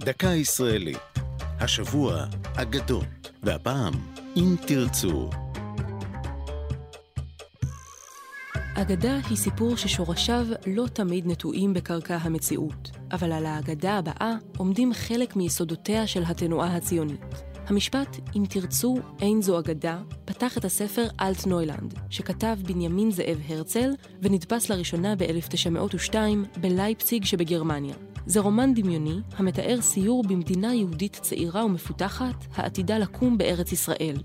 דקה ישראלית. השבוע, אגדות, והפעם, אם תרצו. אגדה היא סיפור ששורשיו לא תמיד נטועים בקרקע המציאות, אבל על האגדה הבאה עומדים חלק מיסודותיה של התנועה הציונית. המשפט "אם תרצו, אין זו אגדה" פתח את הספר אלטנוילנד, שכתב בנימין זאב הרצל ונדפס לראשונה ב-1902 בלייפציג שבגרמניה. זה רומן דמיוני המתאר סיור במדינה יהודית צעירה ומפותחת העתידה לקום בארץ ישראל.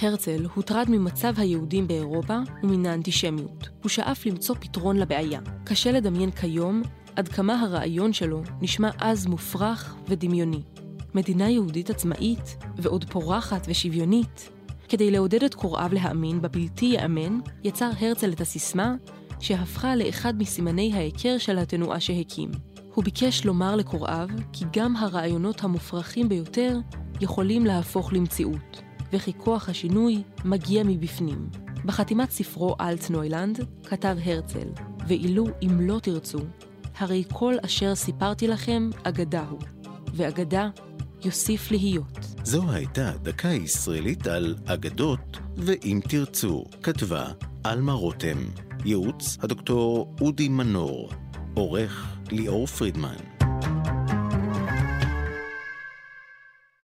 הרצל הוטרד ממצב היהודים באירופה ומן האנטישמיות. הוא שאף למצוא פתרון לבעיה. קשה לדמיין כיום עד כמה הרעיון שלו נשמע אז מופרך ודמיוני. מדינה יהודית עצמאית, ועוד פורחת ושוויונית. כדי לעודד את קוראיו להאמין בבלתי ייאמן, יצר הרצל את הסיסמה שהפכה לאחד מסימני ההיכר של התנועה שהקים. הוא ביקש לומר לקוראיו כי גם הרעיונות המופרכים ביותר יכולים להפוך למציאות, וכי כוח השינוי מגיע מבפנים. בחתימת ספרו אלטנוילנד כתב הרצל, ואילו אם לא תרצו, הרי כל אשר סיפרתי לכם אגדה הוא, ואגדה יוסיף להיות. זו הייתה דקה ישראלית על אגדות, ואם תרצו, כתבה עלמה רותם, ייעוץ הדוקטור אודי מנור, עורך ליאור פרידמן.